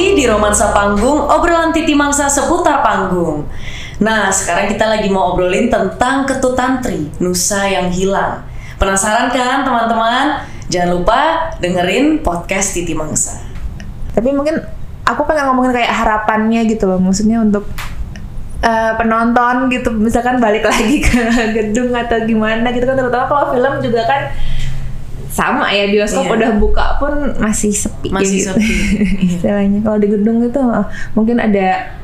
lagi di Romansa Panggung, obrolan titi mangsa seputar panggung. Nah, sekarang kita lagi mau obrolin tentang ketut tantri, Nusa yang hilang. Penasaran kan teman-teman? Jangan lupa dengerin podcast Titi Mangsa. Tapi mungkin aku pengen ngomongin kayak harapannya gitu loh, maksudnya untuk uh, penonton gitu, misalkan balik lagi ke gedung atau gimana gitu kan, terutama kalau film juga kan sama ya bioskop Iya. udah buka pun masih sepi Masih gitu. sepi, iya. istilahnya kalau di gedung itu uh, mungkin ada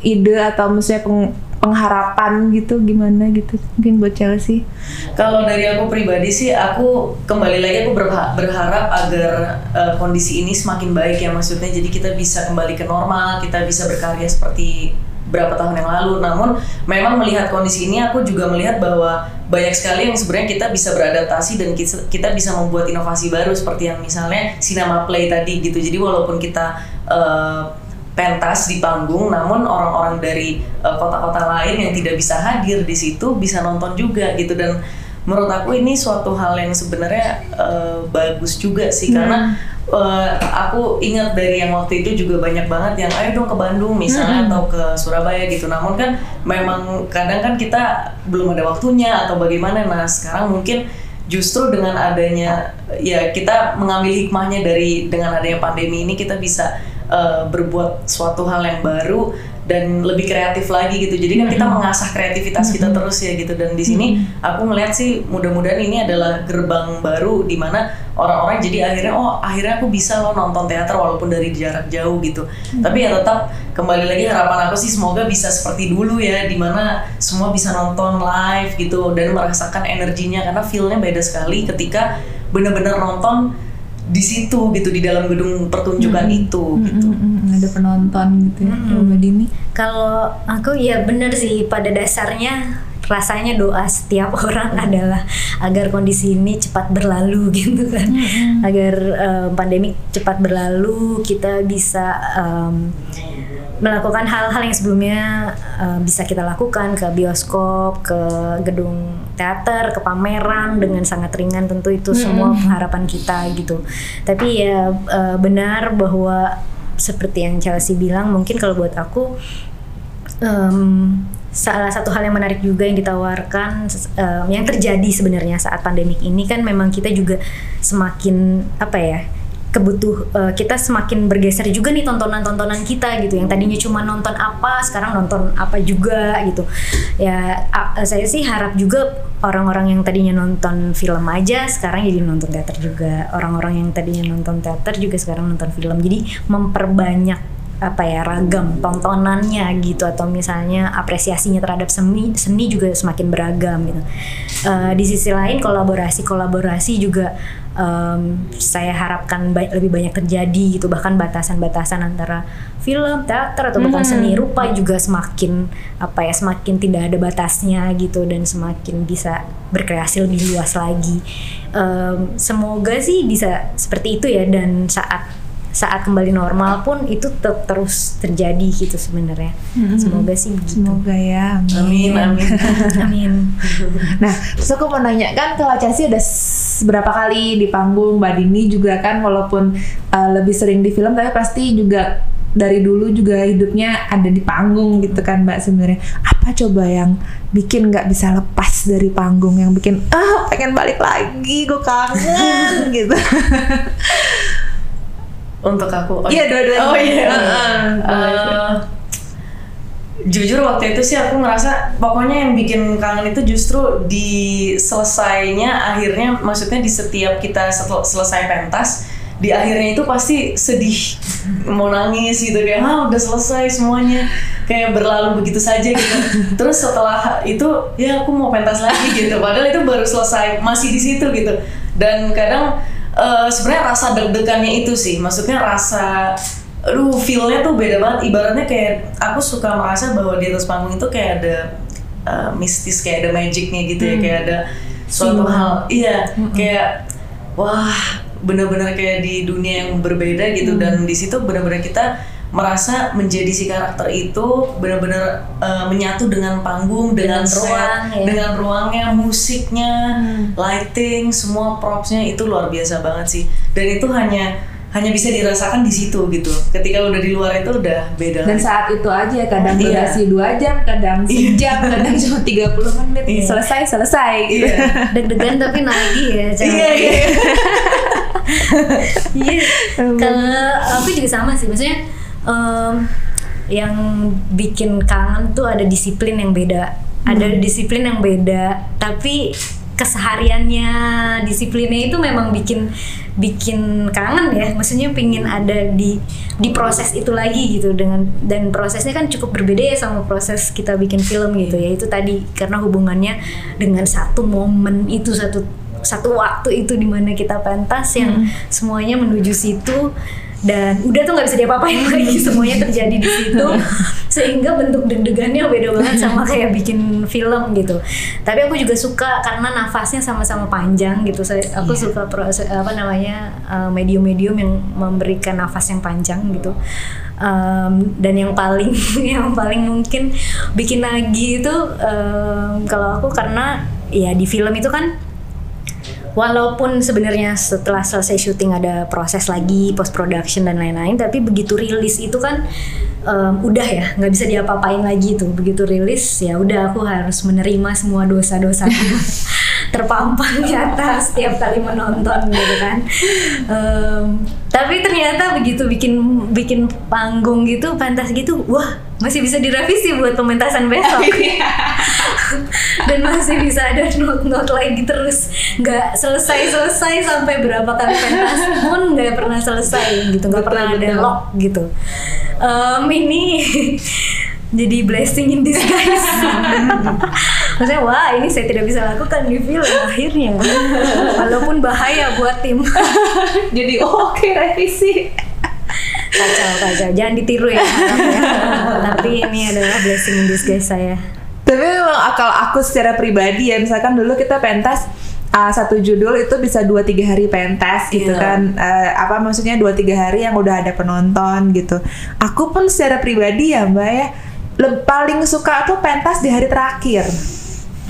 ide atau misalnya peng- pengharapan gitu gimana gitu mungkin buat Chelsea Kalau dari aku pribadi sih, aku kembali lagi aku berha- berharap agar uh, kondisi ini semakin baik ya maksudnya. Jadi kita bisa kembali ke normal, kita bisa berkarya seperti berapa tahun yang lalu. Namun memang melihat kondisi ini, aku juga melihat bahwa banyak sekali yang sebenarnya kita bisa beradaptasi dan kita, bisa membuat inovasi baru seperti yang misalnya cinema play tadi gitu. Jadi walaupun kita uh, pentas di panggung, namun orang-orang dari uh, kota-kota lain yang tidak bisa hadir di situ bisa nonton juga gitu dan menurut aku ini suatu hal yang sebenarnya uh, bagus juga sih karena uh, aku ingat dari yang waktu itu juga banyak banget yang ayo dong ke Bandung misalnya atau ke Surabaya gitu. Namun kan memang kadang kan kita belum ada waktunya atau bagaimana. Nah sekarang mungkin justru dengan adanya ya kita mengambil hikmahnya dari dengan adanya pandemi ini kita bisa uh, berbuat suatu hal yang baru dan lebih kreatif lagi gitu. Jadi kan kita mengasah kreativitas kita terus ya gitu. Dan di sini aku ngeliat sih mudah-mudahan ini adalah gerbang baru di mana orang-orang jadi akhirnya oh akhirnya aku bisa loh nonton teater walaupun dari jarak jauh gitu. Tapi ya tetap kembali lagi harapan aku sih semoga bisa seperti dulu ya di mana semua bisa nonton live gitu dan merasakan energinya karena feel-nya beda sekali ketika bener-bener nonton di situ gitu di dalam gedung pertunjukan itu gitu. Mm-mm, ada penonton gitu ya Mbak Dini? Kalau aku ya bener sih pada dasarnya rasanya doa setiap orang adalah agar kondisi ini cepat berlalu gitu kan, agar eh, pandemi cepat berlalu kita bisa em, melakukan hal-hal yang sebelumnya eh, bisa kita lakukan ke bioskop, ke gedung teater, ke pameran dengan sangat ringan tentu itu semua pengharapan kita gitu. Tapi ya eh, benar bahwa seperti yang Chelsea bilang mungkin kalau buat aku em, salah satu hal yang menarik juga yang ditawarkan em, yang terjadi sebenarnya saat pandemik ini kan memang kita juga semakin apa ya kebutuh eh, kita semakin bergeser juga nih tontonan-tontonan kita gitu. Yang tadinya cuma nonton apa sekarang nonton apa juga gitu. Ya a- saya sih harap juga orang-orang yang tadinya nonton film aja sekarang jadi nonton teater juga. Orang-orang yang tadinya nonton teater juga sekarang nonton film. Jadi memperbanyak apa ya ragam tontonannya gitu atau misalnya apresiasinya terhadap seni seni juga semakin beragam gitu. Eh, di sisi lain kolaborasi kolaborasi juga em, saya harapkan ba- lebih banyak terjadi gitu bahkan batasan-batasan antara film teater atau bahkan seni rupa juga semakin apa ya semakin tidak ada batasnya gitu dan semakin bisa berkreasi lebih luas lagi. Em, semoga sih bisa seperti itu ya dan saat saat kembali normal pun itu tetap terus terjadi gitu sebenarnya. Semoga sih begitu. semoga ya Amin amin. Amin. Nah, terus aku mau nanya kan kalau Chelsea udah berapa kali di panggung, Mbak Dini juga kan walaupun uh, lebih sering di film tapi pasti juga dari dulu juga hidupnya ada di panggung gitu kan Mbak sebenarnya. Apa coba yang bikin nggak bisa lepas dari panggung yang bikin ah pengen balik lagi, gue kangen gitu. Untuk aku. Iya, dua-duanya. Oh iya. Eh, jujur waktu itu sih aku ngerasa pokoknya yang bikin kangen itu justru di selesainya akhirnya maksudnya di setiap kita setel- selesai pentas di akhirnya itu pasti sedih mau nangis gitu kayak ah udah selesai semuanya kayak berlalu begitu saja gitu terus setelah itu ya aku mau pentas lagi gitu padahal itu baru selesai masih di situ gitu dan kadang eh, sebenarnya rasa deg-degannya itu sih. Maksudnya rasa aduh feel-nya tuh beda banget. Ibaratnya kayak aku suka merasa bahwa di atas panggung itu kayak ada uh, mistis kayak ada magicnya gitu ya. Kayak ada suatu hal. Iya kayak wah bener-bener kayak di dunia yang berbeda gitu. Dan di situ bener-bener kita merasa menjadi si karakter itu benar-benar uh, menyatu dengan panggung, dengan, Dengan set, ruang, ya. dengan ruangnya, musiknya, lighting, semua propsnya itu luar biasa banget sih. Dan itu hanya hanya bisa dirasakan di situ gitu. Ketika udah di luar itu udah beda Dan lagi. saat itu aja kadang Iya. durasi dua jam, kadang sejam, kadang cuma 30 menit. Iya. Selesai, selesai gitu. Iya. deg-degan tapi nagih ya cewek. Iya, iya. Iya. Kalau aku juga sama sih, maksudnya em, yang bikin kangen tuh ada disiplin yang beda, ada disiplin yang beda, tapi kesehariannya disiplinnya itu memang bikin bikin kangen ya. Maksudnya pingin ada di di proses itu lagi gitu. Dengan dan prosesnya kan cukup berbeda ya sama proses kita bikin film gitu ya. Itu tadi karena hubungannya dengan satu momen itu satu satu waktu itu di mana kita pentas yang semuanya menuju situ dan udah tuh nggak bisa diapa-apain lagi semuanya terjadi di situ. Sehingga bentuk deg-degannya beda banget sama kayak bikin film gitu. Tapi aku juga suka karena nafasnya sama-sama panjang gitu. Saya aku suka proses apa namanya uh, medium-medium yang memberikan nafas yang panjang gitu. Um, dan yang paling yang paling mungkin bikin nagih itu um, kalau aku karena ya di film itu kan walaupun sebenarnya setelah selesai syuting ada proses lagi post production dan lain-lain tapi begitu rilis itu kan em, udah ya nggak bisa diapa-apain lagi tuh. Begitu rilis ya udah aku harus menerima semua dosa-dosa terpampang nyata setiap kali menonton gitu kan. Em, tapi ternyata begitu bikin bikin panggung gitu pentas gitu wah masih bisa direvisi buat pementasan besok masih bisa ada note-note lagi terus nggak selesai-selesai sampai berapa kali pentas pun nggak pernah selesai gitu nggak Betul, pernah ada lock gitu. Em, ini jadi blessing in disguise. Maksudnya wah ini saya tidak bisa lakukan di film akhirnya. Walaupun bahaya buat tim. Jadi oh, oke revisi. kacau kacau. Jangan ditiru ya, ya. tapi ini adalah blessing in disguise saya Tapi memang akal aku secara pribadi ya, misalkan dulu kita pentas uh, satu judul itu bisa 2-3 hari pentas gitu Iya. kan. Eh, apa maksudnya 2-3 hari yang udah ada penonton gitu. Aku pun secara pribadi ya mbak ya paling suka tuh pentas di hari terakhir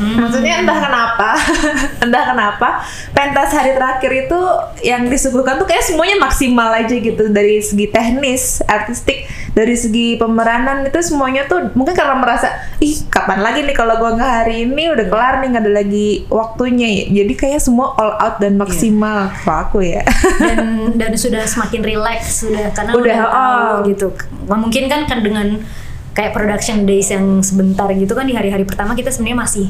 Maksudnya entah kenapa, entah kenapa pentas hari terakhir itu yang disuguhkan tuh kayak semuanya maksimal aja gitu dari segi teknis, artistik, dari segi pemeranan itu semuanya tuh mungkin karena merasa ih kapan lagi nih kalau gua nggak hari ini udah kelar nih nggak ada lagi waktunya ya. Jadi kayak semua all out dan maksimal kalau aku ya. dan dan sudah semakin relax sudah karena Udah, udah, tahu oh. gitu mungkin kan kan dengan kayak production days yang sebentar gitu kan di hari-hari pertama kita sebenarnya masih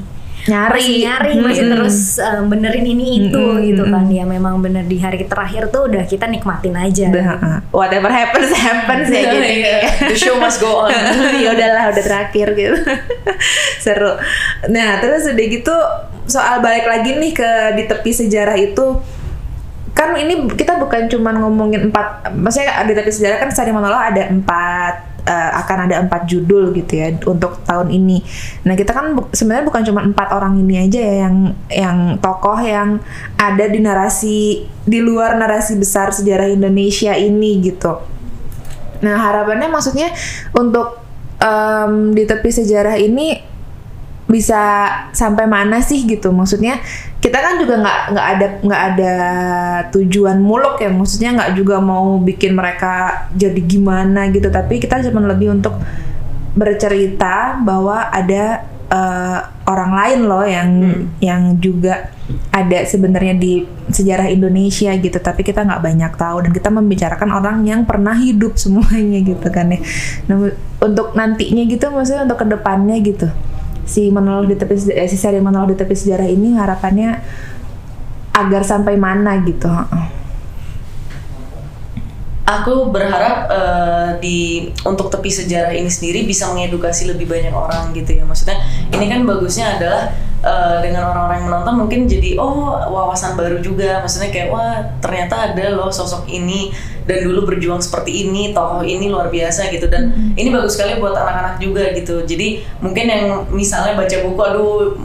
Nyari. masih nyari masih Mm-mm. terus um, benerin ini itu Mm-mm, gitu kan ya memang bener di hari terakhir tuh udah kita nikmatin aja Udah, uh, whatever happens happens ya gitu. Iya, The show must go on. ya udahlah udah terakhir gitu seru nah terus udah gitu soal balik lagi nih ke di tepi sejarah itu kan ini kita bukan cuman ngomongin empat maksudnya di tepi sejarah kan Sari Monolog ada empat eh, akan ada empat judul gitu ya untuk tahun ini. Nah kita kan bu- sebenarnya bukan cuma empat orang ini aja ya yang yang tokoh yang ada di narasi di luar narasi besar sejarah Indonesia ini gitu. Nah harapannya maksudnya untuk em, di tepi sejarah ini bisa sampai mana sih gitu? Maksudnya kita kan juga nggak nggak ada nggak ada tujuan muluk ya. Maksudnya nggak juga mau bikin mereka jadi gimana gitu. Tapi kita cuma lebih untuk bercerita bahwa ada eh, orang lain loh yang yang juga ada sebenarnya di sejarah Indonesia gitu tapi kita nggak banyak tahu dan kita membicarakan orang yang pernah hidup semuanya gitu kan ya nah, untuk nantinya gitu maksudnya untuk ke depannya gitu si monolog di tepi eh, si seri monolog di tepi sejarah ini harapannya agar sampai mana gitu heeh. Aku berharap eh, di untuk tepi sejarah ini sendiri bisa mengedukasi lebih banyak orang gitu ya. Maksudnya ini kan bagusnya adalah eh, dengan orang-orang yang menonton mungkin jadi oh wawasan baru juga. Maksudnya kayak wah ternyata ada loh sosok ini dan dulu berjuang seperti ini, tokoh ini luar biasa gitu dan ini bagus sekali buat anak-anak juga gitu. Jadi mungkin yang misalnya baca buku aduh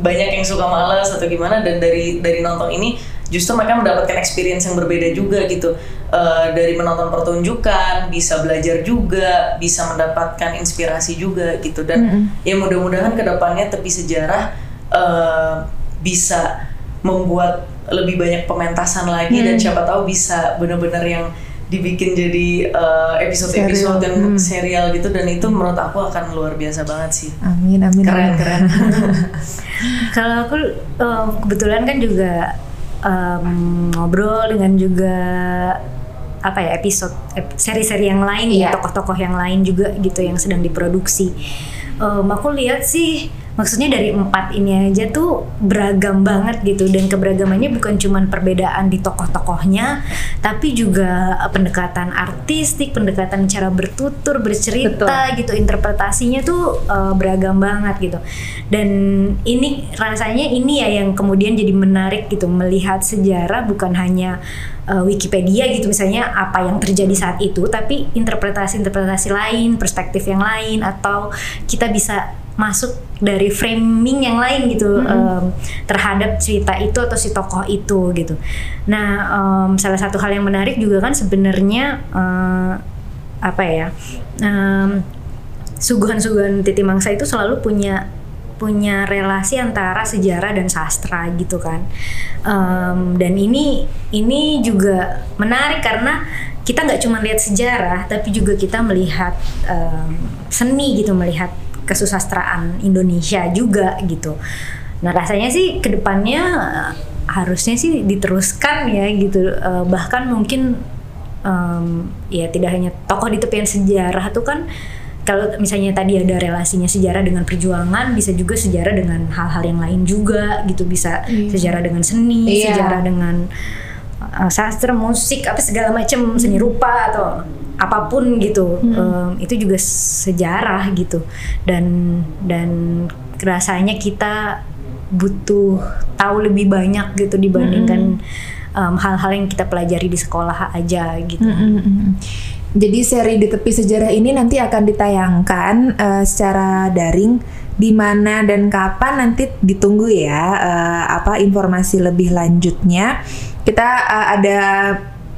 banyak yang suka malas atau gimana dan dari dari nonton ini justru mereka mendapatkan experience yang berbeda juga gitu Eh, dari menonton pertunjukan bisa belajar juga bisa mendapatkan inspirasi juga gitu dan ya mudah-mudahan ke depannya tepi sejarah eh, bisa membuat lebih banyak pementasan lagi dan Hmm. siapa tahu bisa bener-bener yang dibikin jadi uh, episode-episode Serial. yang Hmm. serial gitu dan itu menurut aku akan luar biasa banget sih Amin amin. keren amin. keren Kalau aku eh, kebetulan kan juga em, ngobrol dengan juga apa ya episode ep- seri-seri yang lain ya Iya. tokoh-tokoh yang lain juga gitu yang sedang diproduksi. Em, aku lihat sih maksudnya dari empat ini aja tuh beragam banget gitu. Dan keberagamannya bukan cuman perbedaan di tokoh-tokohnya tapi juga pendekatan artistik, pendekatan cara bertutur, bercerita gitu. Interpretasinya tuh eh, beragam banget gitu. Dan ini rasanya ini ya yang kemudian jadi menarik gitu. Melihat sejarah bukan hanya eh, Wikipedia gitu misalnya apa yang terjadi saat itu tapi interpretasi-interpretasi lain perspektif yang lain atau kita bisa masuk dari framing yang lain gitu em, terhadap cerita itu atau si tokoh itu gitu. Nah em, salah satu hal yang menarik juga kan sebenarnya eh, apa ya em, suguhan-suguhan Titi Mangsa itu selalu punya punya relasi antara sejarah dan sastra gitu kan. Em, dan ini ini juga menarik karena kita nggak cuma lihat sejarah tapi juga kita melihat em, seni gitu melihat kesusastraan Indonesia juga gitu nah rasanya sih ke depannya eh, harusnya sih diteruskan ya gitu Eh, bahkan mungkin em, ya tidak hanya tokoh di tepian sejarah tuh kan kalau misalnya tadi ada relasinya sejarah dengan perjuangan bisa juga sejarah dengan hal-hal yang lain juga gitu bisa Iya. sejarah dengan seni Iya. sejarah dengan uh, sastra musik apa segala macam seni rupa atau apa pun gitu Em, itu juga sejarah gitu. Dan dan rasanya kita butuh tahu lebih banyak gitu dibandingkan em, hal-hal yang kita pelajari di sekolah aja gitu. Mm, mm, mm. Jadi seri di tepi sejarah ini nanti akan ditayangkan eh, secara daring. Di mana dan kapan nanti ditunggu ya eh, apa informasi lebih lanjutnya. Kita eh, ada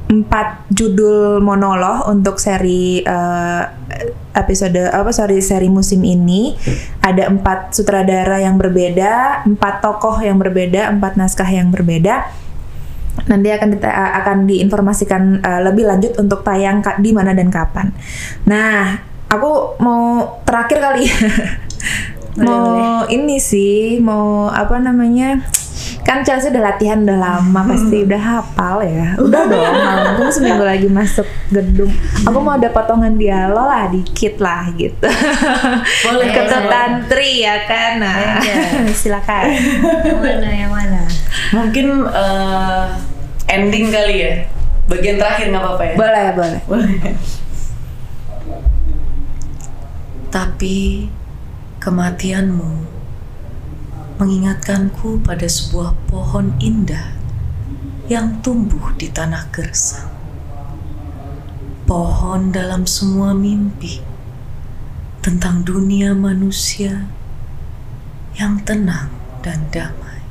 empat judul monolog untuk seri eh, episode apa sorry seri musim ini ada empat sutradara yang berbeda empat tokoh yang berbeda empat naskah yang berbeda nanti akan dita- akan diinformasikan uh, lebih lanjut untuk tayang di mana dan kapan. Nah, aku mau terakhir kali ya. Boleh, mau ini sih, mau apa namanya? Kan Chelsea udah latihan udah lama pasti udah hafal ya. Udah dong, untung seminggu lagi masuk gedung. Aku mau ada potongan dialog lah dikit lah gitu. Boleh, Ketut tantri ya kan. Nah, silakan. yang mana yang mana mungkin eh, ending kali ya bagian terakhir nggak apa-apa ya Boleh, boleh. Boleh. Tapi kematianmu mengingatkanku pada sebuah pohon indah yang tumbuh di tanah gersang. Pohon dalam semua mimpi tentang dunia manusia yang tenang dan damai.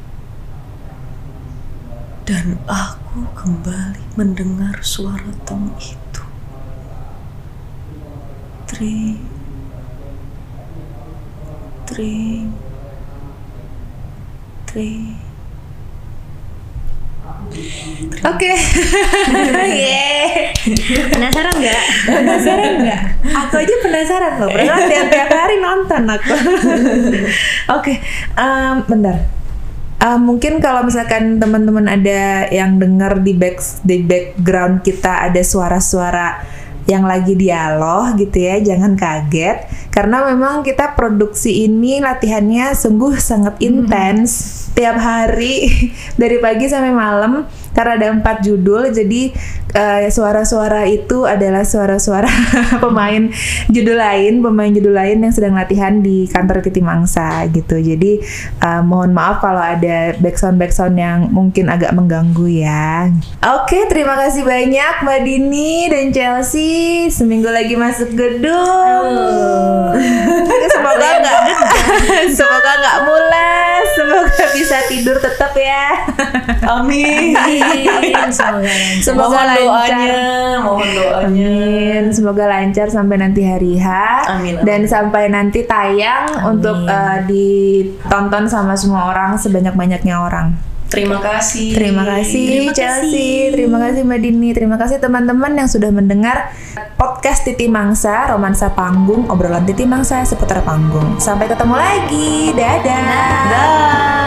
Dan aku kembali mendengar suara temu itu. Tring, tring, tring. Oke. Yeay. penasaran nggak Penasaran nggak? Aku aja penasaran loh. Padahal tiap tiap hari nonton aku. Oke, em, bentar. Em, mungkin kalau misalkan teman-teman ada yang dengar di back di background kita ada suara-suara yang lagi dialog gitu ya, jangan kaget karena memang kita produksi ini latihannya sungguh sangat intens tiap hari dari pagi sampai malam karena ada empat judul jadi eh, suara-suara itu adalah suara-suara pemain judul lain pemain judul lain yang sedang latihan di kantor Titi Mangsa gitu. Jadi eh, mohon maaf kalau ada backsound backsound yang mungkin agak mengganggu ya. Oke terima kasih banyak Mbak Dini dan Chelsea. Seminggu lagi masuk gedung. Semoga nggak semoga nggak mules semoga bisa tidur tetap ya. Amin. semoga lancar. Semoga mohon lancar. doanya, mohon doanya. Amin. Semoga lancar sampai nanti hari H Amin, amin. dan sampai nanti tayang Amin. untuk eh, ditonton sama semua orang sebanyak-banyaknya orang. Terima kasih. Terima kasih Terima Chelsea, kasih. terima kasih Mbak Dini, terima kasih teman-teman yang sudah mendengar podcast Titi Mangsa, romansa panggung, obrolan Titi Mangsa seputar panggung. Sampai ketemu lagi, dadah. Dah.